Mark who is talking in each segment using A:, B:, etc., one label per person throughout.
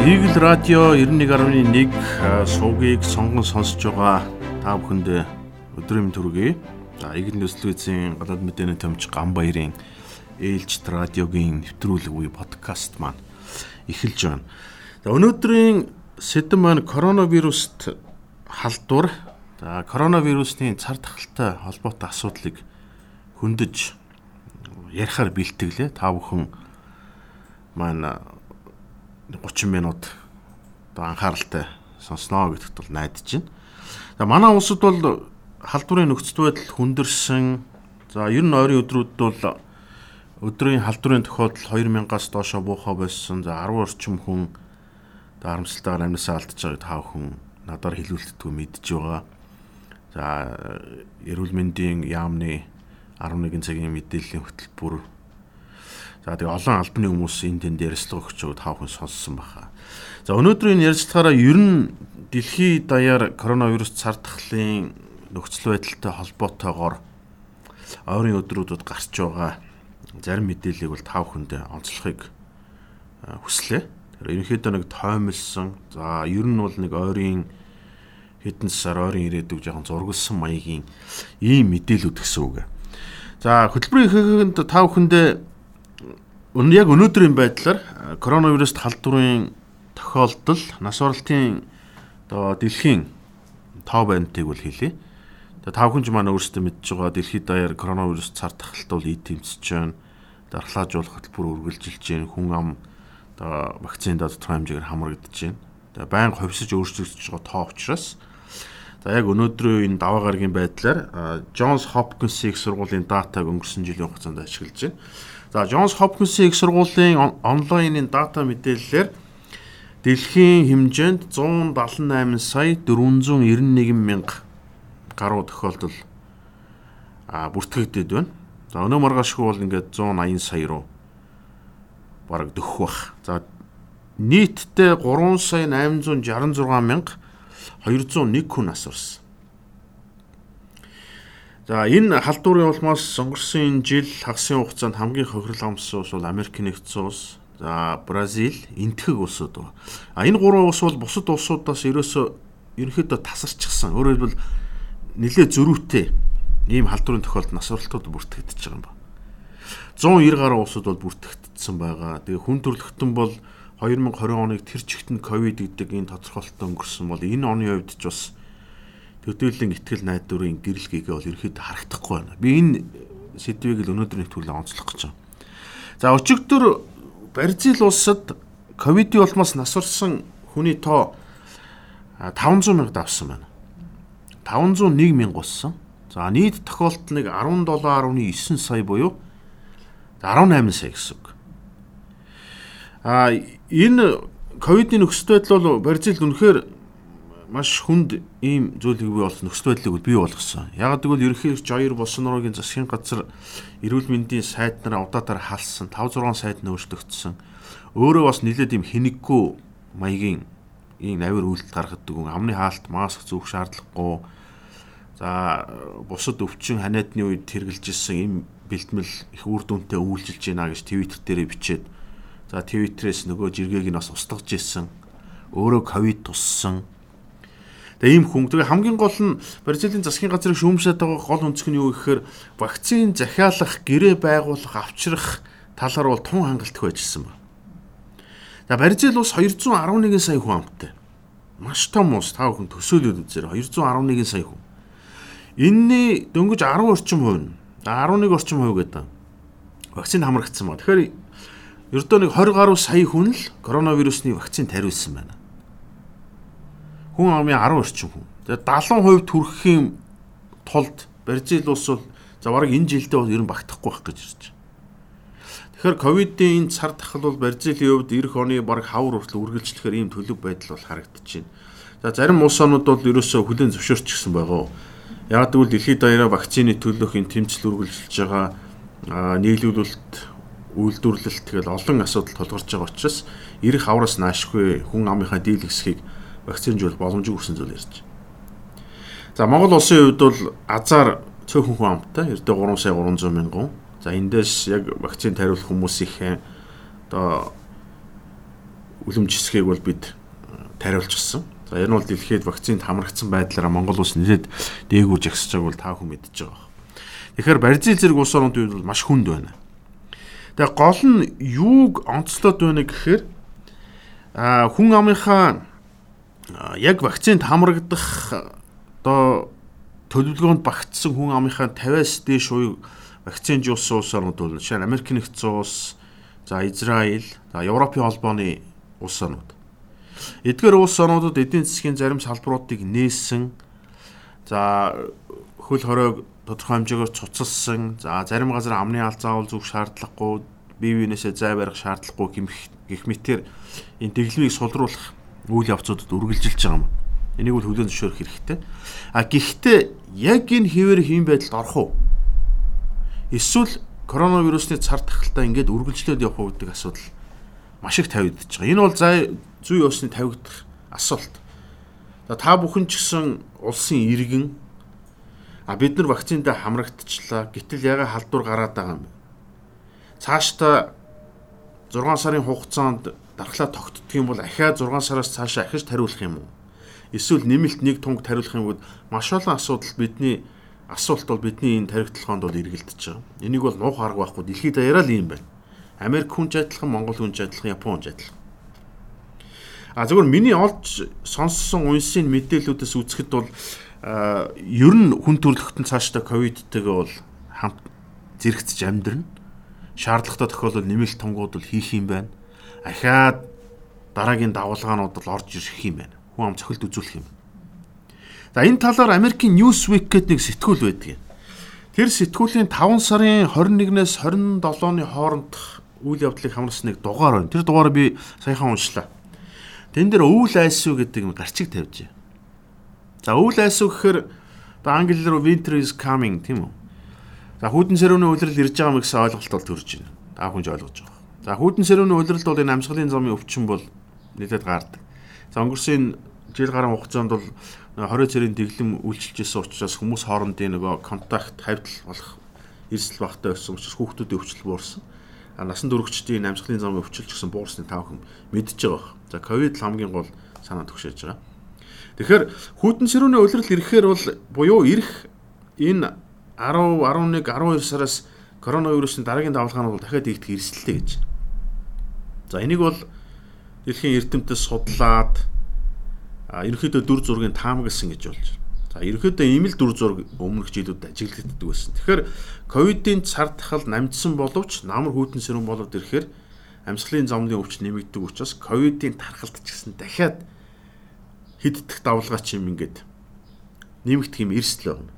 A: Игэл радио 91.1 суугийг сонгон сонсож байгаа та бүхэнд өдрийн төргий. За Игэл нөслөөцийн гадаад мэдээний төмч Ганбаярын ээлжид радиогийн нэвтрүүлэг буюу подкаст маань эхэлж байна. За өнөөдрийн сэдэв маань коронавируст халдвар. За коронавирусын цар тахалтай холбоотой асуудлыг хөндөж ярихаар бэлтгэлээ. Та бүхэн маань 30 минут одоо анхааралтай сонсноо гэдэгт бол найдаж байна. За манай улсад бол халдварын нөхцөл байдал хүндэрсэн. За ер нь ойрын өдрүүд бол өдрийн халдварын тохиолдол 2000-аас доошо буухаа болсон. За 10 орчим хүн дарамталтайгаар амьдсаа алдаж байгааг та бүхэн надаар хэлүүлэлтгүй мэдж байгаа. За эрүүл мэндийн яамны 11 цагийн мэдээллийн хөтөлбөр За тэгээ олон албаны хүмүүс энэ тэнд ярилцлага өгч байгаа тав хүн сонссон баха. За өнөөдрийн ярилцлагаараа ер нь дэлхий даяар коронавирус цар тахлын нөхцөл байдалтай холбоотойгоор ойрын өдрүүдэд гарч байгаа зарим мэдээллийг бол тав хүндээ онцлохыг хүслээ. Тэр ерөнхийдөө нэг тоймлсон. За ер нь бол нэг ойрын хэдэн сар ойрын ирээдүг жоохон зургалсан маягийн ийм мэдээлүүд гэсэн үг. За хөтөлбөрийн ихэхэнд тав хүндээ Өнө яг өнөөдрийн байдлаар коронавируст халдварын тохиолдол нас оролтын одоо дэлхийн тоо байнтыг бол хэлье. Тэгээ тав хүнж маань өөрсдөө мэдж байгаа дэлхийд даяар коронавирус цар тахалтай бол ий тэмцэж байна. Дархлаажуулах хөтөлбөр үргэлжилж байна. Хүн ам одоо вакцинд тодорхой хэмжээгээр хамрагдаж байна. Тэгээ байнга ховсож өөрчлөгдөж байгаа тоо учраас За яг өнөөдрийн энэ даваа гарагийн байдлаар Johns Hopkins их сургуулийн датаг өнгөрсөн жилийн хугацаанд ашиглаж байна. За Johns Hopkins их сургуулийн онлайнын дата мэдээллээр дэлхийн хэмжээнд 178 сая 491 мянга гаруй тохиолдол а бүртгэгдээд байна. За өнөө маргаашгүй бол ингээд 180 сая руу бараг дөхөх бах. За нийтдээ 3 сая 866 мянга 201 хүн нас орсон. За энэ халдварын улмаас сонгорсон жил хагасын хугацаанд хамгийн хохирол амссан улс бол Америк нэгдсэн улс, за Бразил, энтгэг улсууд байна. А энэ гурван улс бол бусад улсуудаас ерөөсөө ерөнхийдөө тасарчихсан. Өөрөөр хэлбэл нэлээ зөрүүтэй ийм халдварын тохиолдол нас оролтууд бүртгэгдэж байгаа юм ба. 190 гаруй улсууд бол бүртгэгдсэн байгаа. Тэгээ хүн төрөлхтөн бол 2020 оныг тэр чигтэн ковид гэдэг энэ тодорхойлолтод өнгөрсөн бол энэ оны хувьд ч бас төдийлөн ихтгэл найдварын гэрэлгийгээ бол ерөөхдөө харагдахгүй байна. Би энэ сэдвийг л өнөөдөр нэвтрүүлээ онцлох гэж байна. За өчигдөр Бразил улсад ковидын улмаас насварсан хүний тоо 500 мянга давсан байна. 501 мянга болсон. За нийт тохиолдол нэг 17.9 сая буюу 18 сая гэсэн үг. А энэ ковидын нөхцөл байдал бол Бразилд үнэхээр маш хүнд ийм зүйлийг бий болсон нөхцөл байдлыг бий болгосон. Яг гэвэл ерөнхий Жаир Болсон нургийн засгийн газар эрүүл мэндийн сайд нараа удаатаар халсан 5 6 сайд нь өөрчлөгдсөн. Өөрөө бас нэлээд ийм хэнэггүй маягийн ийм навир үйлдэл гаргадаг гүн амны хаалт маск зүүх шаардлагагүй. За бусад өвчин ханиадны үед тэргэлж ирсэн ийм бэлтгэл их үр дүнтэй үйлчилж байна гэж твиттер дээр бичээд за твиттерээс нөгөө жиргээг нь бас устгаж ирсэн. Өөрөө ковид туссан Тэгээ ийм хүн. Тэгээ хамгийн гол нь Бразилийн засгийн газрыг шүүмжлээд байгаа гол өнцг нь юу гэхээр вакцин захиалах, гэрээ байгуулах, авчрах талаар бол тун хангалттай байжсэн ба. За Бразил улс 211 сая хүн амттай. Маш том улс тав хүн төсөөлөд үзээр 211 сая хүн. Энийний дөнгөж 10 орчим хувь нь 11 орчим хувь гэдэг вакцин хамрагдсан ба. Тэгэхээр ердөө нэг 20 гаруй сая хүн л коронавирусны вакцин тариулсан байна хүн амын 10 орчим хүн. Тэгээ 70% төрөхийн тулд Бразил улс бол за бараг энэ жилдээ бол ер нь багтахгүй байх гэж ирж байна. Тэгэхээр ковидын энэ цар тахал бол Бразилийн хувьд эх оны бараг хавар хүртэл үргэлжлэхээр ийм төлөв байдал бол харагдаж байна. За зарим улс орнууд бол ерөөсөө хүлэн зөвшөөрч гисэн байгаа. Яг тэгвэл дэлхийд даяараа вакцины төлөх энэ тэмцэл үргэлжилж байгаа нийлүүлэлт үйлдвэрлэлт тэгэл олон асуудал тулгарч байгаа учраас эх хавраас наашгүй хүн амынхаа дийлгэсхийг вакцинжуул боломжгүй гэсэн зүйл ярьж. За Монгол улсын хувьд бол азар цөөхөн хүн амттай ердөө 3 сая 300 мянган. За эндээс яг вакцин тариулах хүмүүсийнхээ одоо үлэмж хэсгийг бол бид тариулчихсан. За энэ бол дэлхийд вакцинд хамрагдсан байдлаараа Монгол улс нэлээд дээгүүр жагсаж байгааг бол та бүхэн мэдж байгаа. Тэгэхээр Бразил зэрэг улс орнуудын үед бол маш хүнд байна. Тэгээ гол нь юуг онцлоод байна гэхээр а хүн амынхаа яг вакцинд хамрагдах одоо төлөвлөгөөнд багтсан хүн амынхаа 50-аас дээш уяг вакцин жуулсан улс орнууд бол жишээ нь Америк нэгдсэн улс, за Израиль, за Европын холбооны улс орнууд. Эдгээр улс орнуудад эдийн засгийн зарим салбаруудыг нээсэн. За хөл хоройг тодорхой хэмжээгээр цуцалсан. За зарим газар амны аль заавал зүг шаардлагагүй, бие биенээсээ зай барих шаардлагагүй гэх мэтэр энэ дэглэмийг сулруулах үйл явцуудад үргэлжилж байгаа юм. Энийг бол хүлээн зөвшөөрөх хэрэгтэй. А гэхдээ яг энэ хിവэр хийм байдалд орох уу? Эсвэл коронавирусны цар тахалтай ингээд үргэлжлээд явах уу гэдэг асуудал маш их тавигдчихж байгаа. Энэ бол зай зүй ёсны тавигдах асуулт. Та бүхэн ч гэсэн улсын иргэн а бид нар вакциндаа хамрагдчихлаа. Гэтэл яга халдвар гараад байгаа юм? Цаашдаа 6 сарын хугацаанд дархлаа тогтдох юм бол ахиад 6 сараас цаашаа ахиж тариулах юм уу? Эсвэл нэмэлт нэг тунг тариулах юм бол маш олон асуудал бидний асуулт бол бидний энэ таригдлахоонд бол эргэлдэж байгаа. Энийг бол нуух арга байхгүй. Дэлхийд даяараа л юм байна. Америк хүнч адилхан, Монгол хүнч адилхан, Япон хүнч адилхан. А зөвхөн миний олж сонссон унсын мэдээллүүдээс үзэхэд бол ер нь хүн төрөлхтөн цаашдаа ковидтэйгээ бол хамт зэрэгцэж амьдрна. Шаардлагатай тохиолдолд нэмэлт тонгууд бол хийх юм байна. Ахаад дараагийн давалгаанууд бол орж ирэх юм байна. Хүн ам цохилт үзүүлэх юм. За энэ талаар Америкийн Newsweek гэдэг нэг сэтгүүл байдаг. Тэр сэтгүүлийн 5 сарын 21-ээс 27-ны хооронд үйл явдлыг хамарсан нэг дугаар байна. Тэр дугаарыг би саяхан уншлаа. Тэн дээр өвөл айсуу гэдэг юм гарчиг тавьжээ. За өвөл айсуу гэхээр одоо англиар winter is coming тийм үү? За хүүдэн сэрүүний улирал ирж байгаа мэгс ойлголт бол төрж байна. Та хүнж ойлгож байгаа. За хүүдэн сэрүүний улиралд бол энэ амьсгалын замын өвчин бол нэлээд гардаг. За өнгөрсөн жил гарсан хугацаанд бол 20 цэрийн дэглэм үйлчилжсэн учраас хүмүүс хоорондын нөгөө контакт хавьдал болох эрсдэл багтаа байсан учраас хүүхдүүдийн өвчлөл буурсан насан туршидтын амьсгалын замын өвчлөлч гэсэн буурсны тав хүн мэдж байгаа. За ковид хамгийн гол санаа төгшөөж байгаа. Тэгэхээр хүйтэн сэрүүний улирал ирэхээр бол буюу ирэх энэ 10 11 12 сараас коронавирусын дараагийн давалгаанууд дахиад ийгдэх эрсдэлтэй гэж. За энийг бол дэлхийн эрдэмтэд судлаад ерөнхийдөө дүр зургийн таамагласан гэж болж байна. За ерөнхийдөө ийм л дүр зураг өмнөх жилүүдэд ажиглагддаг байсан. Тэгэхээр ковидын цар тахал намжсан боловч намар хүйтэн сэрүүн болоод ирэхээр амьсгалын замны өвч нэмэгддэг учраас ковидын тархалт ч гэсэн дахиад хиддэх давлгаа ч юм ингээд нэмэгдэх юм эрсдэл байна.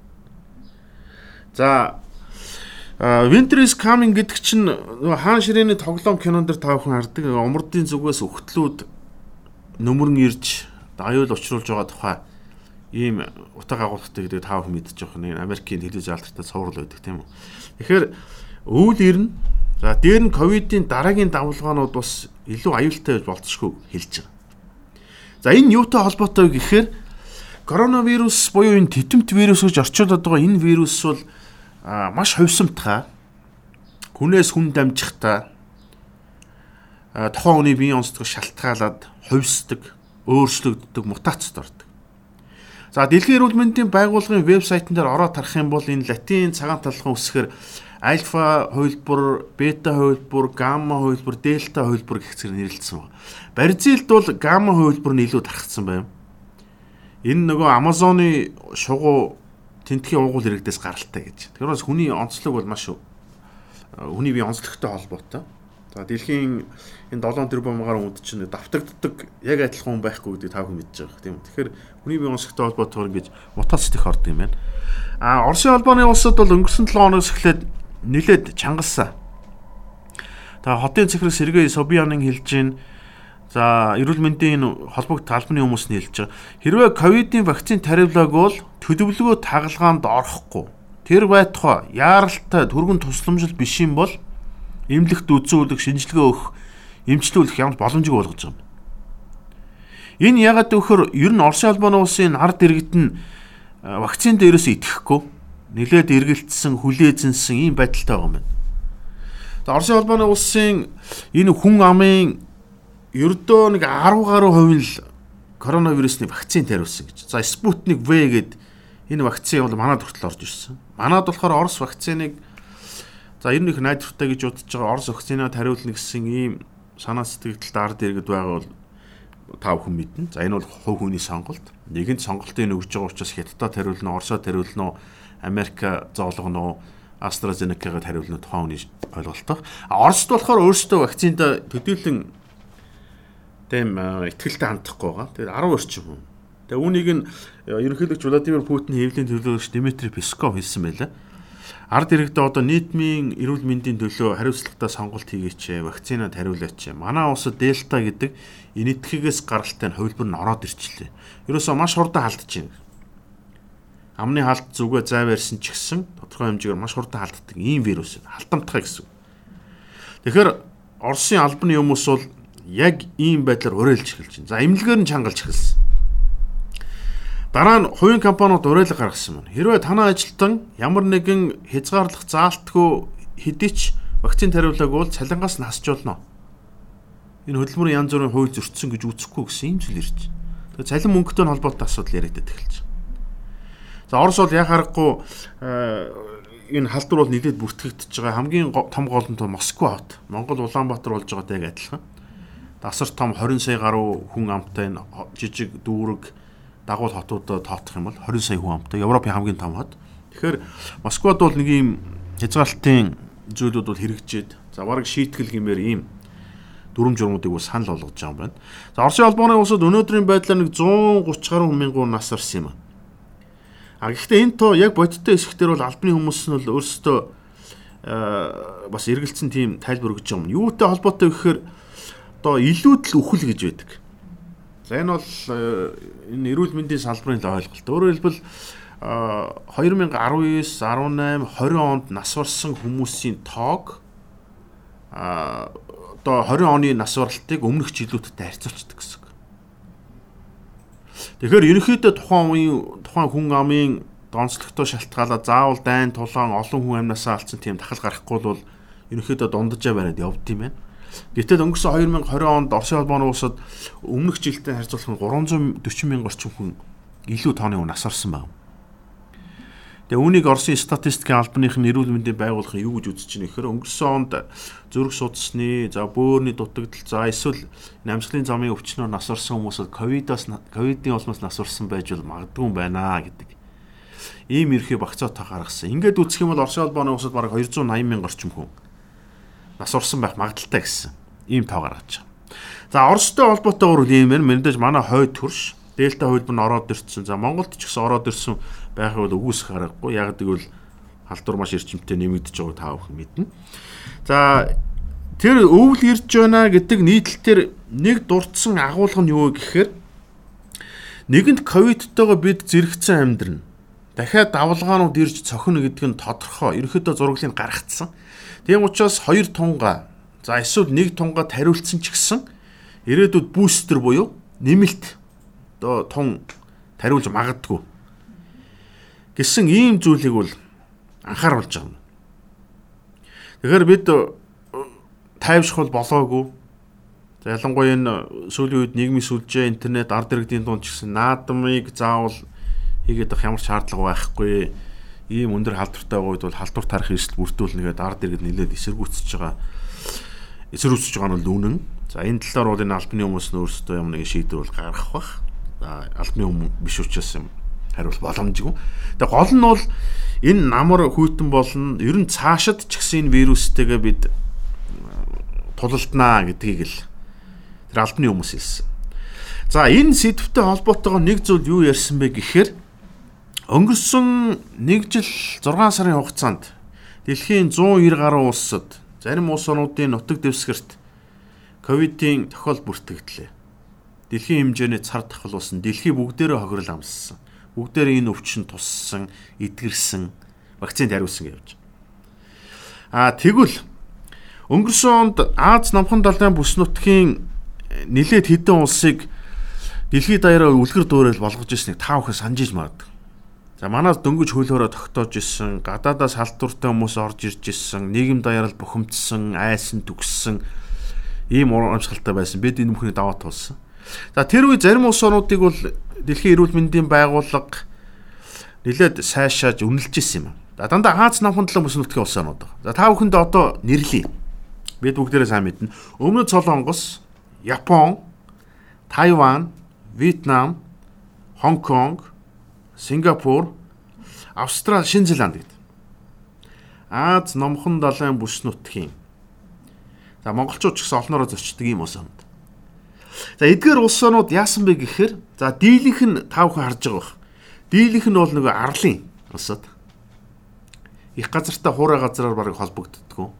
A: За Winter is coming гэдэг чинь хаан ширээний тоглоом кинон дэр та бүхэн хардаг. Умрдын зүгээс өгтлүүд нөмөрн ирж аюул учруулж байгаа тухай ийм утга агуулгатай гэдэг та бүхэн мэдчих жоох нэг Америкийн телевиз алдартай цуврал байдаг тийм үү. Тэгэхээр өвөл ирнэ. За дээр нь ковидын дараагийн давлгаанууд бас илүү аюултай болцсохгүй хэлж байгаа. За энэ юутай холбоотой вэ гэхээр коронавирус буюу энэ титэмт вирус гэж орчуулад байгаа энэ вирус бол маш хувьсамтгай хүнээс хүн дамжихтаа тухайн хүний биеийн онцлог шалтгаалаад хувьсдаг, өөрчлөгддөг мутацд ордог. За дэлхийн эрүүл мэндийн байгууллагын вебсайтн дээр ороод харах юм бол энэ латин цагаан талхан үсгээр альфа хувилбар, бета хувилбар, гамма хувилбар, дельта хувилбар гэх зэрэг нэрлэлсэн байна. Барзилд бол гамма хувилбар нь илүү тархацсан байна. Энэ нөгөө Амазоны шугуу тентхийн уугуул иргэдээс гаралтай гэж. Тэгэхээр бас хүний онцлог бол маш хүний бие онцлогтой холбоотой. За дэлхийн энэ 7 тэрбумгаар үнд чинь давтагддаг яг адилхан хүн байхгүй гэдэг та бүхэн мэдж байгаа тийм үү. Тэгэхээр хүний бие онцгтой холбоотойгоор ингэж мутац их ордог юм байна. А Оросын холбооны улсад бол өнгөрсөн 7 хоногоос эхлээд нэлээд чангалсан. Та хотын цэхрэг Сергей Собянин хэлж гин За эрүүл мэндийн холбогд талбаны хүмүүс нь хэлж байгаа. Хэрвээ ковидын вакцин тариулааг бол төлөвлөгөө тагалгаанд орохгүй. Тэр байтугай яаралтай түргэн тусламжил биш юм бол эмнэлэгт үзүүлэх, шинжилгээ өгөх, эмчлүүлэх ямар боломжгүй болгож байгаа юм. Энэ ягаад гэвэл ер нь Оросын албаны улсын ард иргэд нь вакцинд дээрээс итгэхгүй нилээд эргэлтсэн, хүлээзэнсэн ийм байдалтай байгаа юм. Оросын албаны улсын энэ хүн амын ердөө нэг 10 гаруй хувийн л коронавирусны вакцин тариулсан гэж. За Sputnik V гэдэг энэ вакцин бол манад хүртэл орж ирсэн. Манад болохоор Орос вакциныг за ер нь их найдвартай гэж бодож байгаа Орос вакцинаа тариулна гэсэн ийм санаа сэтгэлд ард иргэд байгаа бол та бүхэн мэднэ. За энэ бол хувь хүний сонголт. Нэгэнт сонголтыг өгж байгаа учраас Хятадд тариулна, Оросод тариулна, Америк зоолгоно, AstraZeneca-г тариулна тухайн хүний ойлголтоо. Оросд болохоор өөрсдөө вакцинд төдийлөн тэм ихтгэлтэй хандахгүй байгаа. Тэгээд 10 орчим хүн. Тэгээд үүнийг нь ерөнхийлөгч Владимир Путиний хэвлэлийн төлөөлөгч Дмитрий Песков хэлсэн байлаа. Ард иргэдээ одоо нийтмийн эрүүл мэндийн төлөө хариуцлагатай сонголт хийгээч, вакцинад хариулаач. Манай улсад дельта гэдэг энэтхэгээс гаралтай нь хувилбар нь ороод ирчлээ. Ерөөсөө маш хурдан халдж байна. Амны халт зүгээ зай барьсан ч гэсэн тодорхой хэмжээгээр маш хурдан халддаг ийм вирус халтамтгай гэсэн. Тэгэхээр Оросын албаны хүмүүс бол яг ийм байдлаар уриалж эхэлж байна. За эмнэлгээр нь чангалж эхэлсэн. Дараа нь хувийн компаниуд уриалга гаргасан байна. Хэрвээ танай ажилтан ямар нэгэн хязгаарлах заалтгүй хэдий ч вакцин тариулааг бол цалингаас нь хасч болно. Энэ хөдөлмөрийн янз бүрийн хууль зөрчсөн гэж үзэхгүй гэсэн юм зүйл ирж. Тэгээ цалин мөнгөтэй холбоотой асуудал яриад эхэлж байна. За Орос бол яг харахгүй энэ халдвар бол нэлээд бүртгэгдэж байгаа хамгийн том гол нь Москва хот. Монгол Улаанбаатар болж байгаатай адилхан. Дасар том 20 сая гаруй хүн амтай жижиг дүүрэг дагуул хотуудад тоотох юм бол 20 сая хүн амтай Европын хамгийн том хот. Тэгэхээр Москвад бол нэг юм хязгаалтын зүйлүүд бол хэрэгжээд за бараг шийтгэл гэмээр ийм дүрм журмуудыг бас санал болгож байгаа юм байна. За Оросын холбооны улсад өнөөдрийн байдлаар нэг 130 гаруй мянган нас орсон юм а. А гэхдээ энэ тоо яг бодиттой хэсэгтэр бол албаны хүмүүс нь бол өөрсдөө бас эргэлцсэн тийм тайлбар өгч байгаа юм. Юутай холбоотой гэхээр одоо илүүд л үхэл гэж байдаг. За энэ бол э, энэ эрүүл мэндийн салбарын л ойлголт. Өөрөөр хэлбэл 2019, 18, 20 онд нас барсан хүмүүсийн тоог а одоо 20 оны нас баралтыг өмнөх жилүүдтэй харьцуулцдаг гэсэн. Тэгэхээр ерөнхийдөө тухайн үеийн тухайн хүн амын донцлогтой шалтгаалаа заавал дайн тулаан олон хүн амнасаа алдсан тийм тахал гарахгүй бол ерөнхийдөө дундажаа бариад явд юм байна. Гэтэл өнгөрсөн 2020 онд Оросын холбооны улсад өмнөх жилтэй харьцуулах нь 340 мянган орчим хүн илүү тооны хүн нас орсон байна. Тэгээ үүнийг Оросын статистикийн албаныхын эрүүл мэндийн байгууллагын юу гэж үзэж байна гэхээр өнгөрсөн онд зүрх судасны, за бөөрийн дутагдал, за эсвэл намсгалын замын өвчнөөр нас орсон хүмүүсд ковидоос ковидын улмаас нас орсон байж бол магадгүй юм байна гэдэг. Ийм ерхий багцаатаа гаргасан. Ингээд үзэх юм бол Оросын холбооны улсад бараг 280 мянган орчим хүн нас урсан байх магадaltaй гэсэн ийм тоо гаргаж байгаа. За Оростой холбоотойгоор үл ийм байна. Мэндэж манай хойд төрш дельта хөлбөр нь ороод ирсэн. За Монголд ч гэсэн ороод ирсэн байхыг бол үгүйсэх аргагүй. Яг гэвэл халдвар маш эрчимтэй нэмэгдэж байгааг та бүхэн мэднэ. За тэр өвөл ирж байна гэдэг нийтлэлээр нэг дурдсан агуулга нь юу гэхээр нэгэнд ковидтойгоо бид зэрэгцэн амьдрна. Дахиад давлгаанууд ирж цохино гэдэг нь тодорхой. Ерөнхийдөө зураглыг гаргацсан. Тийм учраас хоёр тунга за эсвэл нэг тунга тариулсан ч гэсэн ирээдүйд бустер буюу нэмэлт одоо тун тариулж магадгүй гэсэн ийм зүйлийг бол анхааруулж байгаа юм. Тэгэхээр бид тайвшрах болоогүй. За ялангуяа энэ сүүлийн үед нийгмийн сүлжээ, интернет, ард иргэдийн дунд ч гэсэн наадмыг заавал хийгээд авах ямар шаардлага байхгүй ийм өндөр халдвартай үед бол халдвар тарих эрсдэл бүрдүүлнэгээд ард иргэд нэлээд эсэргүүцэж байгаа эсэргүүцэж байгаа нь үнэн. За энэ талаар бол энэ албаны хүмүүс нь өөрсдөө юм нэг шийдвэр бол гаргах бах. За албаны хүмүүс биш учраас юм хариулт боломжгүй. Тэгээ гол нь бол энэ намар хүйтэн болно. Ер нь цаашид ч гэсэн энэ вирустэйгээ бид тулалднаа гэдгийг л тэр албаны хүмүүс хэлсэн. За энэ сэдвтэй холбоотойгоо нэг зүйл юу ярьсан бэ гэхээр Өнгөрсөн 1 жил 6 сарын хугацаанд дэлхийн 190 гаруй улсад зарим улс орнуудын нутаг дэвсгэрт ковидын тохиол бүртгэгдлээ. Дэлхийн хэмжээний цар тахал болсон дэлхий бүгдээрээ хохирол амссан. Бүгдээрээ энэ өвчин туссан, эдгэрсэн, вакцинд хариулсан гэж. Аа тэгвэл өнгөрсөн онд Аз намхан далайн бүс нутгийн нэлээд хэдэн улсыг дэлхийд даяараа үлгэр дуурайл болгож ирснийг та бүхэн санаж иж магадгүй. За манаас дөнгөж хөлөөрөө тогтоож исэн, гадаадаас халдвартай хүмүүс орж ирж исэн, нийгэм даяарал бухимдсан, айсан төгссөн ийм урамшилтай байсан. Бид энэ бүхний даваа туулсан. За тэр үе зарим улс орнуудыг бол дэлхийн эрүүл мэндийн байгууллага нэлээд сайшааж үнэлж ирсэн юм. За дандаа Аз намхан талын бүс нутгийн улс орнууд. За та бүхэнд одоо нэрлэе. Бид бүгдээрээ сайн мэднэ. Өмнөд Солонгос, Япон, Тайван, Вьетнам, Хонконг, Сингапур, Австрали, Шинэ Зеланд гэдэг. Аз номхон далайн бүс нутгийн. За монголчууд ч гэсэн олноороо зочдөг юм орнууд. За эдгээр улс орнууд яасан бэ гэхээр за дийлэнх нь тав хүн харж байгаа бах. Дийлэнх нь бол нөгөө арлын улсад. Их газартай хуурай газраар барыг холбогддгоо.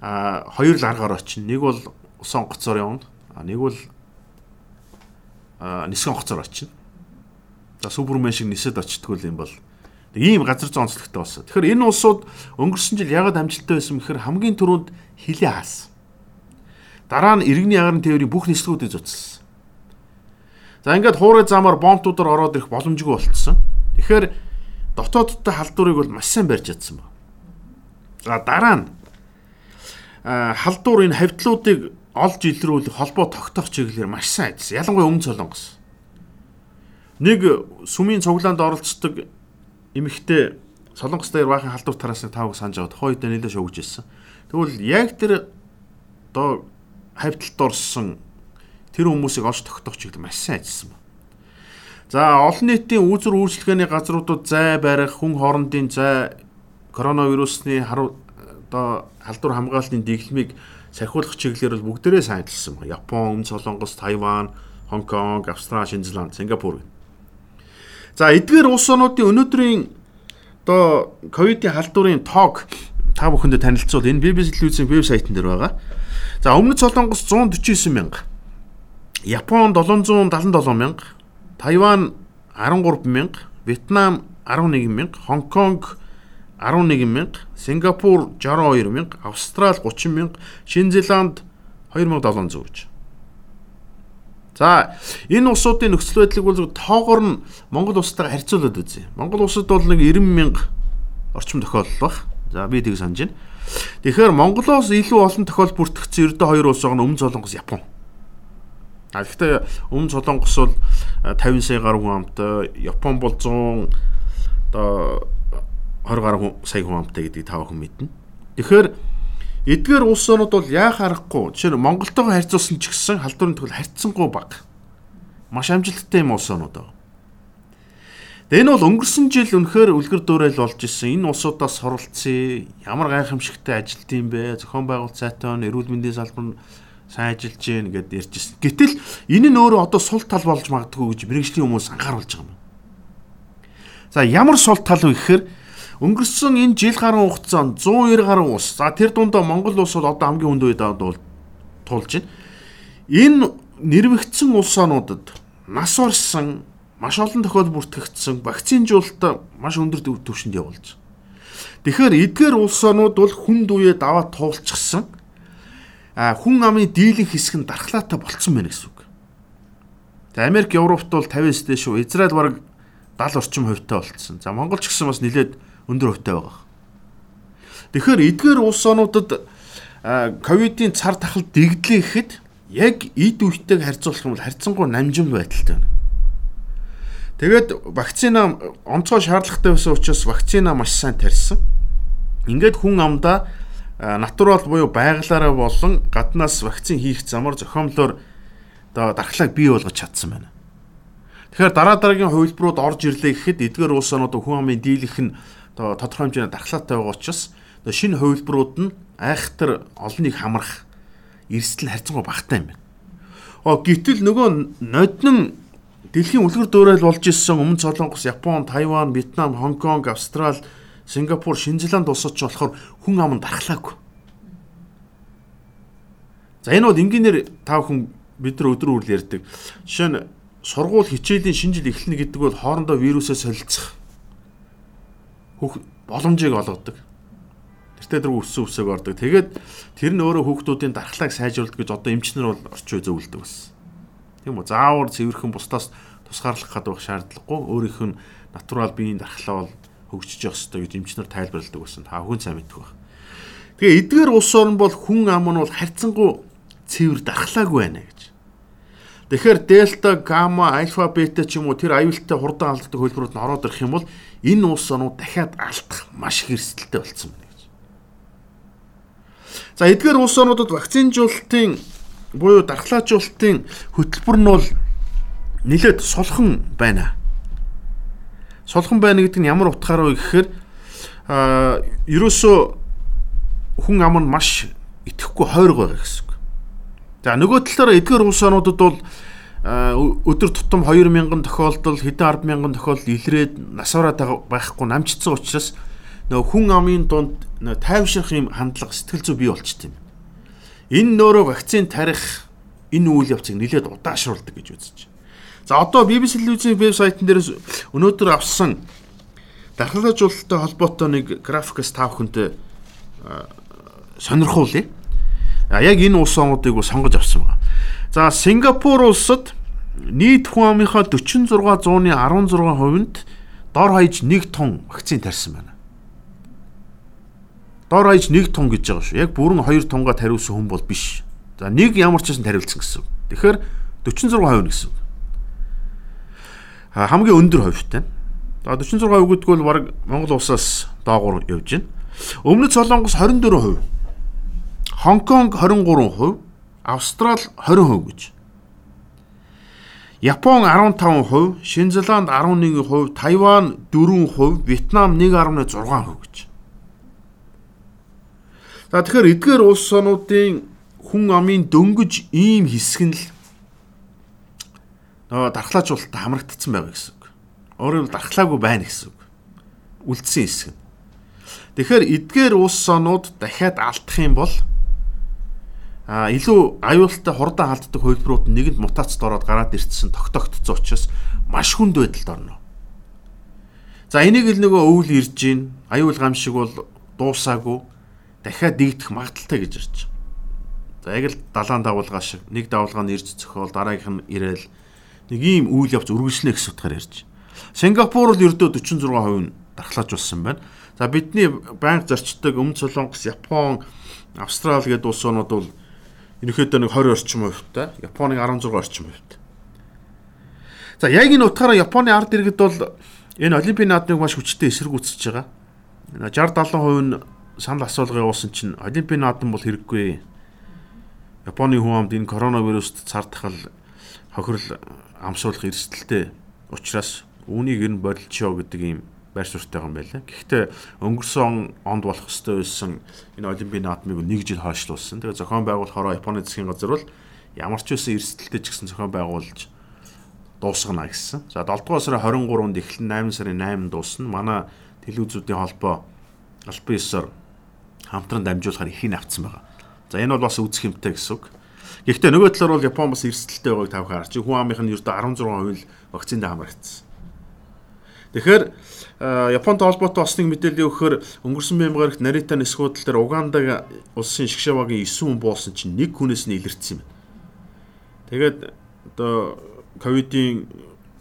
A: А хоёр л аргаар очино. Нэг бол ус онгоцоор явна. А нэг бол а нисгэн онгоцоор очино. За супермен шиг нисэд очтгол юм бол ийм газар зүйн онцлогтой болсон. Тэгэхээр энэ улсууд өнгөрсөн жил ягаад амжилттай байсан гэхээр хамгийн түрүүнд хилээ хаасан. Дараа нь иргэний агарын тээврийн бүх нислэгүүдийг зуцсан. За ингээд хуурай замаар бомтуудаар ороод ирэх боломжгүй болцсон. Тэгэхээр дотоодтой халдварыг бол маш сайн барьж чадсан ба. За дараа нь халдвар энэ хавьтлуудыг олж илрүүлэх холбоо тогтоох чиглэлээр маш сайн ажилласан. Ялангуяа өмнө Солонгос. Нэг сүмийн цуглаанд оролцдог эмэгтэй Солонгос дээр баахан халдвар тараасны таавг санаж аваад хойд нэлээд шогж ирсэн. Тэгвэл яг тэр одоо хавьталд орсон тэр хүмүүсийг олж тогтоох чиглэл маш сайн ажилласан байна. За олон нийтийн үүсвэр үйлчлэгээний газруудад зай барих, хүн хоорондын зай коронавирусны харуу одоо халдвар хамгаалтын дэглэмийг сахиулах чиглэлээр бол бүгдээрээ сайн ажилласан байна. Япон, Өмнө Солонгос, Тайван, Хонконг, Австрали, Шинэ Зеланд, Сингапур. За эдгээр улс орнуудын өнөөдрийн одоо ковидын халдварын тоог та бүхэндээ танилцуул. Энэ BBC телевизийн вебсайтн дээр байгаа. За өмнөд Солонгос 149 мянга. Япон 777 мянга. Тайван 13 мянга. Вьетнам 11 мянга. Хонконг 11 мянга. Сингапур 62 мянга. Австрали 30 мянга. Шинэ Зеланд 2700 гэж. За энэ улсуудын нөхцөл байдлыг бол тоогоор нь Монгол улстай харьцуулаад үзье. Монгол улсад бол нэг 90 мянга орчим тохиолдол баг. За би тийг санаж байна. Тэгэхээр Монголоос илүү олон тохиол бүртгэгдсэн ердөө хоёр улс байгаа нь Өмнө Солонгос, Япон. А гэхдээ Өмнө Солонгос бол 50 сая гаруй хүн амтай, Япон бол 100 одоо 20 гаруй сая хүн амтай гэдгийг та бүхэн мэднэ. Тэгэхээр Эдгээр улс орнууд бол яах аргагүй. Жишээ нь Монголтойгоо харьцуулсан ч гэсэн халдварын төгөл харьцангуй бага. Маш амжилттай юм улс орнууд байна. Тэгээ энэ бол өнгөрсөн жил үнэхээр үлгэр дуурайл болж исэн. Энэ улсуудаас суралцъя. Ямар гайхамшигтай ажилт юм бэ? Зохион байгуулалт сайтан, эрүүл мэндийн салбар сайн ажиллаж гин гэд ярьж ирсэн. Гэтэл энэ нь өөрөө одоо сул тал болж магадгүй гэж мэрэгжлийн хүмүүс анхааруулж байгаа юм. За ямар сул тал вэ гэхээр Өнгөрсөн энэ жил гаруй хугацаанд 190 гаруй улс. За тэр дундаа Монгол улс бол одоо хамгийн хүнд үед бол тулж байна. Энэ нэрвэгдсэн улсаануудад нас орсон маш олон тохиол бүртгэгдсэн вакцинжуулалт маш өндөр түвшинд явуулж. Тэгэхээр эдгээр улсаанууд бол хүнд үе даваа туулчихсан. А хүн амын дийлэн хэсэг нь дархлаатай болцсон байна гэсэн үг. За Америк, Европт бол 50-с дээш шүү. Израиль бараг 70 орчим хувьтай болцсон. За Монгол ч гэсэн бас нэлээд өндөр хувьтай байгаа. Тэгэхээр эдгээр улс орнуудад ковидын цар тахал дэгдлээ гэхэд яг эд үетэйг харьцуулах юм бол харьцангуй намжин байдалтай байна. Тэгээд вакцина онцгой шаардлагатай байсан учраас вакцина маш сайн тарьсан. Ингээд хүн амдаа натурал буюу байгалаараа болон гаднаас вакцин хийх замаар зохиомлоор одоо дархлааг бий болгож чадсан байна. Тэгэхээр дараа дараагийн хувилбарууд орж ирлээ гэхэд эдгээр улс орнууд хүн амын дийлэх нь одоо тодорхой хэмжээний дархлаатай байгаа учраас шинэ хувилбарууд нь айхтар олныг хамрах эрсдэл харьцангуй багтаа юм байна. Оо гítэл нөгөө ноднон дэлхийн үлгэр дуурайл болж ирсэн өмнө Солонгос, Япон, Тайван, Вьетнам, Хонконг, Австрали, Сингапур, Шинэ Зеланд улсууд ч болохоор хүн ам дархлаагүй. За энэ бол энгийнээр тав хүн бид нар өдөр үйл ярьдаг. Жишээ нь сургууль хичээлийн шинэ жил эхэлнэ гэдэг бол хоорондоо вирусээ солилцох хүүх боломжийг олгодог. Тэртээ дөрөв өссөн үсээг ордог. Тэгээд тэр нь өөрөө хүүхдүүдийн дархлааг сайжруулдаг гэж одоо эмчнэр бол орчин үе зөвлөдөг байсан. Тийм үү? Заавар цэвэрхэн бусдаас тусгаарлах гадуух шаардлагагүй өөрийнх нь натурал биеийн дархлаа бол хөгжиж явах ёстой гэж эмчнэр тайлбарладаг байсан. Та хүн сайн мэддэг баг. Тэгээ эдгээр улс орн бол хүн ам нь бол харьцангуй цэвэр дархлаагүй байна гэж. Тэгэхээр дельта, гамма, альфа, бета ч юм уу тэр аюултай хурдан алддаг хөлбөрүүд нь ороод ирэх юм бол энэ улс онууд дахиад алдах маш их эрсдэлтэй болсон байна гэж. За эдгээр улс онуудад вакцинжуулалтын буюу дархлаажуулалтын хөтөлбөр нь бол нэлээд сулхан байна. Сулхан байна гэдэг нь ямар утгаар вэ гэхээр а ерөөсөө хүн ам нь маш итгэхгүй хойрог байгаа гэсэн үг. За нөгөө талаараа эдгээр улс орнуудад бол өдөр тутам 2000 тохиолдол хэдэн 100000 тохиолдол илрээд насаараад байхгүй намжцсан учраас нөгөө хүн амын дунд тайвшрах юм хандлага сэтгэл зүй бий болчт юм. Энэ нөөрэ вакцин тарих энэ үйл явцыг нэлээд удаашруулдаг гэж үзэж. За одоо BBC телевизийн вебсайтн дээр өнөөдөр авсан дархлаажуулалттай холбоотой нэг графикс тав хүнтэй сонирхуулъя. А яг энэ улс орнуудыг сонгож авсан байна. За Сингапур улсад нийт хүн амынхаа 46 зууны 16%-нд дор хаяж 1 тонн вакцин тарьсан байна. Дор хаяж 1 тонн гэж байгаа шүү. Яг бүрэн 2 тонноо тариулсан хүн бол биш. За нэг ямар ч байсан тариулсан гэсэн. Тэгэхээр 46% гэсэн. А хамгийн өндөр хувьтай. За 46% гэдэг бол баг Монгол улсаас доогуур явж байна. Өмнөд Солонгос 24%. Хонконг 23%, Австрал 20% гэж. Япон 15%, Шинзланд 11%, Тайван 4%, Вьетнам 1.6% гэж. За тэгэхээр эдгээр улс орнуудын хүн амын дөнгөж ийм хэсэг нь л нөгөө дархлаажуулалтад хамрагдсан байгаа гэсэн үг. Өөрөөр дархлаагүй байна гэсэн үг. Үлдсэн хэсэг. Тэгэхээр эдгээр улс онууд дахиад алдах юм бол а илүү аюултай хурдан халддаг хувилбарууд нэгэнд мутацд ороод гараад ирсэн тогтогдсон учраас маш хүнд байдалд орно. За энийг л нөгөө өвөл ирж гин аюул гам шиг бол дуусаагүй дахиад дийдэх магадaltaй гэж ирж. За яг л далаан давуулгаа шиг нэг давуулгаа нь ирж зөхөөл дараагийнх нь ирээл нэг ийм үйл явц үргэлжлэнэ гэсэн утгаар ярьж. Сингапур л ердөө 46% нь дархлаажуулсан байна. За бидний банк зарчдаг Өмнөд Солонгос, Япон, Австрали гэдэг улс орнууд бол ерөнхийдөө нэг 20 орчим хувьтай, Японыг 16 орчим хувьтай. За яг энэ утгаараа Японы ард иргэд бол энэ олимпийн наадмыг маш хүчтэй эсэргүүцэж байгаа. 60 70% нь санал асуулга явуулсан чинь олимпийн наадам бол хэрэггүй. Японы хүн амд энэ коронавируст цардахал хохирол амсуулах эрсдэлтэй учраас үүнийг ер нь болилчоо гэдэг ийм байр суурьтай юм байлаа. Гэхдээ өнгөрсөн онд болох ёстой байсан энэ олимпийн наадмыг нэг жил хойшлуулсан. Тэгээ зохион байгуулахаараа Японы засгийн газар бол ямар ч үсэн эрсдэлтэй ч гэсэн зохион байгуулж дуусгана гэсэн. За 7 дугаар сарын 23-нд эхлэн 8 сарын 8-нд дуусна. Манай телевизүүдийн холбоо албан ёсоор хамтран дамжуулахаар ихийг авцсан байгаа. За энэ бол бас үзэх юмтай гэсэн үг. Гэхдээ нөгөө талаар бол Япон бас эрсдэлтэй байгааг тавих харж. Хүн амынх нь ердөө 16% вакцинд хамрагдсан. Тэгэхээр Японд холбоотой бас нэг мэдээлэл өгөхөөр өнгөрсөн баймгарагт Нарита нисгуудал дээр Угандаг улсын шгшавагийн 9 хүн буулсан чинь нэг хүнээс нь илэрсэн юм. Тэгээд одоо ковидын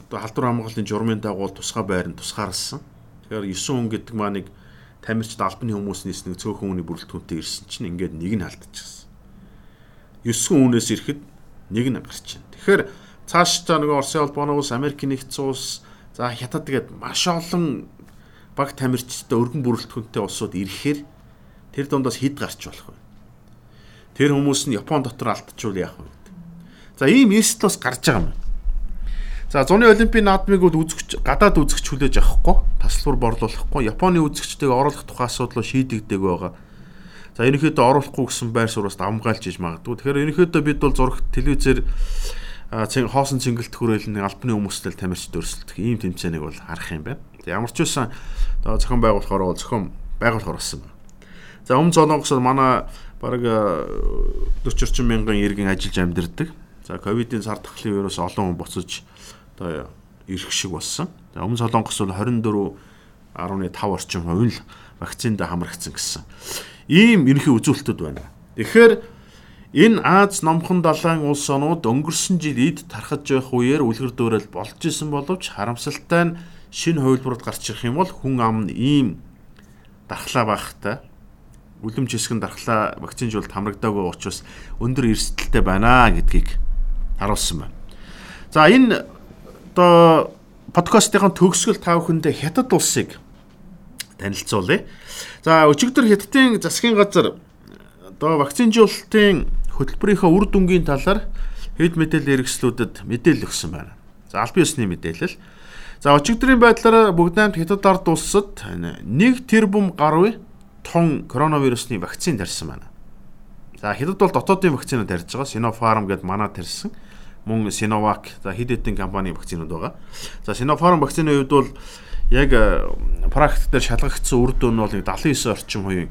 A: одоо халдвар хамгааллын журмын дагуу тусгай байранд тусгаарлсан. Тэгэхээр 9 хүн гэдэг маа нэг тамирчид албаны хүмүүсээс нэг цөөхөн хүний бүрэлдэхүүнтэй ирсэн чинь ингээд нэг нь алдчихсан. 9 хүнээс ирэхэд нэг нь гарч байна. Тэгэхээр цааш та нөгөө Оросын холбооны улс, Америкийн нэгдсэн улс За хятад тэгээд маш олон баг тамирчтай өргөн бүрэлдэхүүнтэй улсууд ирэхээр тэр дундаас хэд гарч болох вэ? Тэр хүмүүс нь Япон дотор алдчихвал яах вэ? За ийм эсэл бас гарч байгаа юм. За зуны олимпийн наадмыг бол үзэгч гадаад үзэгч хүлээж авахгүй, таслбар борлуулахгүй, Японы үзэгчтэйг оруулах тухай асуудлыг шийдэгдэг байгаа. За ерөнхийдөө оруулахгүй гэсэн байр сууриас давмгаалж иж магадгүй. Тэгэхээр ерөнхийдөө бид бол зураг телевизээр хоосон цэнгэлт хүрээл нэг албаны хүмүүстэл тамирч дөрсөлдөх ийм тэмцээнийг бол харах юм байна. Ямар ч үсэн зохион байгуулахаар зохион байгуулахаар болсон байна. За өмнө Солонгосод манай бараг 40 орчим мянган иргэн ажиллаж амьдэрдэг. За ковидын сар тахлын вирус олон хүн буцаж одоо ирэх шиг болсон. За өмнө Солонгос бол 24.5 орчим хувь л вакцинд хамрагдсан гэсэн. Ийм ерөнхий үзүүлэлтүүд байна. Тэгэхээр Энэ Аз номхон далайн улс онууд өнгөрсөн жил эд тархаж байх үеэр үлгэр дуурайл болж исэн боловч харамсалтай нь шинэ хувилбарууд гарч ирэх юм бол хүн ам нь ийм дархлаа багтай үлэм жисгэн дархлаа вакцинжуулалт хамрагдаагүй учраас өндөр эрсдэлтэй байна гэдгийг харуулсан байна. За энэ одоо подкастын төгсгөл та бүхэндээ хятад улсыг танилцуулъя. За өчигдөр хятадын засгийн газар одоо вакцинжуулалтын хөтөлбөрийнхөө үр дүнгийн талаар хэд мэдээлэл хэрэгслүүдэд мэдээлэл өгсөн байна. За албан ёсны мэдээлэл. За өчигдрийн байдлаар бүгд найрамд хятад ард улсад 1 тэрбум гаруй тон коронавирусны вакцин тарьсан байна. За хятад бол дотоодын вакциныг тарьж байгаа. Sinopharm гэдээ манай тарьсан. Мөн Sinovac за хэд хэдэн компани вакцинууд байгаа. За Sinopharm вакцины хувьд бол яг практик дээр шалгагдсан үр дүн нь бол 79 орчим хувийн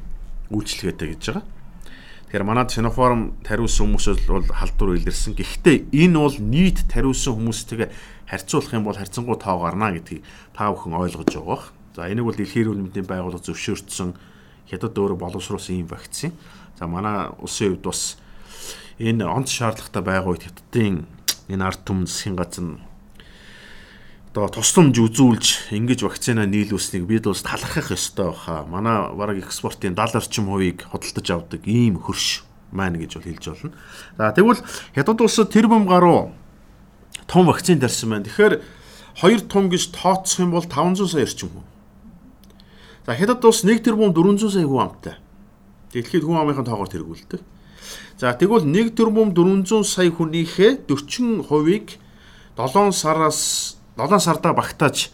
A: үйлчлэгээтэй гэж байгаа. Тэгэхээр манад Sinopharm тариулсан хүмүүс бол халдвар илэрсэн. Гэхдээ энэ бол нийт тариулсан хүмүүстэйгээ харьцуулах юм бол харьцангуй тоо гарна гэдгийг та бүхэн ойлгож байгаа. За энийг бол дэлхийн эрүүл мэндийн байгууллага зөвшөөрсөн хятад өөрөө боловсруулсан ийм вакцин. За манай улсын хувьд бас энэ онц шаардлагатай үед хятадын энэ ард түмэн засгийн газар одоо тусламж үзүүлж ингэж вакцина нийлүүлснийг бид бас талархах ёстой баха. Манай бараг экспортын 70 орчим хувийг худалдаж авдаг ийм хөрш маань гэж бол хэлж болно. За тэгвэл хятад улсад тэр бом гаруй том вакцин тарьсан байна. Тэгэхээр 2 том гэж тооцох юм бол 500 сая орчим хүн. За хятад улс 1 тэрбум 400 сая хүн амтай. Дэлхийд хүн амынхаа тоогоор тэргүүлдэг. За тэгвэл 1 тэрбум 400 сая хүнийхээ 40%-ийг 7 сараас 7 сардаа багтааж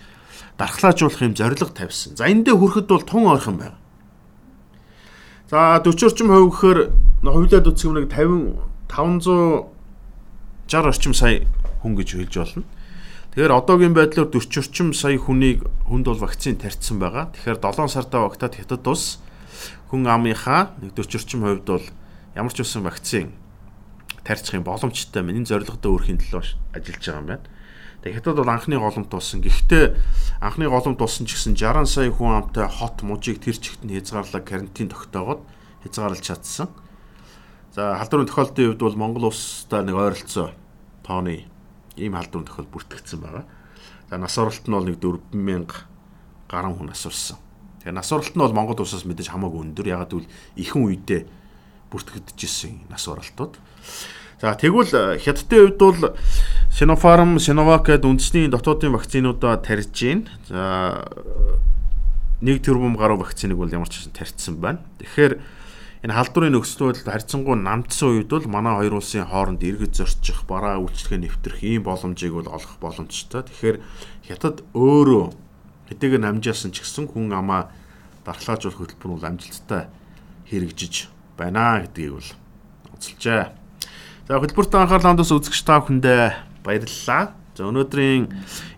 A: дархлаажуулах юм зорилго тавьсан. За эндээ хүрэхэд бол тун ойрхон байна. За 40 орчим хувь гэхээр хувьлаад үсэх юм нэг 50 560 орчим сая хүн гэж хэлж болно. Тэгэхээр одоогийн байдлаар 40 орчим сая хүнийг хүнд бол вакцин тарьсан байгаа. Тэгэхээр 7 сартаа багтаад хятад ус хүн амынхаа нэг 40 орчим хувьд бол ямар ч үсэн вакцин тарьчих юм боломжтой байна. Энэ зорилготой өөрхийн төлөө ажиллаж байгаа юм байна. Тэгээ хятад бол анхны голомт болсон. Гэхдээ анхны голомт болсон ч гэсэн 60 сая хүн амтай хот мужийг тэр чигт нь хязгаарлаа карантин тогтоогоод хязгаарлаж чадсан. За халдварын тохиолдолын хувьд бол Монгол улстай нэг ойролцоо тооны ийм халдвар тохиол бүртгэгдсэн байгаа. За нас оролт нь бол нэг 4000 гаруй хүн асуурсан. Тэгээ нас оролт нь бол Монгол улсаас мэдээж хамаагүй өндөр. Ягаад гэвэл ихэнх үедээ бүртгэгдчихсэн нас оролтууд. За тэгвэл хятадын хувьд бол Sinopharm, Sinovac гэдэг үндэсний дотоодын вакцинуудаа тарьж гин. За нэг тэрбум гаруй вакциныг бол ямар ч тарьсан байна. Тэгэхээр энэ халдварын нөхцөл байдал харьцангуй намдсан үед бол манай хоёр улсын хооронд иргэд зорчих, бараа үйлчлэгээ нэвтрэх ийм боломжийг бол олох боломжтой. Тэгэхээр хятад өөрөө хэдийгээр намжаасан ч гэсэн хүн амаа дархлаажуулах хөтөлбөр бол амжилттай хэрэгжиж байна гэдгийг бол онцолжээ. За хөтөлбөрт анхаарал хандус үзэгч та бүхэндээ баярлалаа. За өнөөдрийн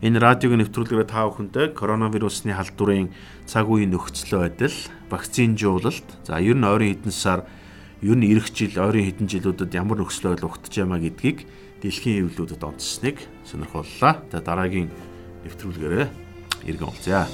A: энэ радиогийн нэвтрүүлгээр та бүхэндээ коронавирусны халдварын цаг үеийн нөхцөл байдал, вакцин жуулалт, за ер нь ойрын хэдэн сар, ер нь эх жил, ойрын хэдэн жилүүдэд ямар нөхцөл байдал ухтаж ямаа гэдгийг дэлхийн хэвлэлүүдэд онцсныг сонирхоллоо. За дараагийн нэвтрүүлгээрээ иргэн уулзъя.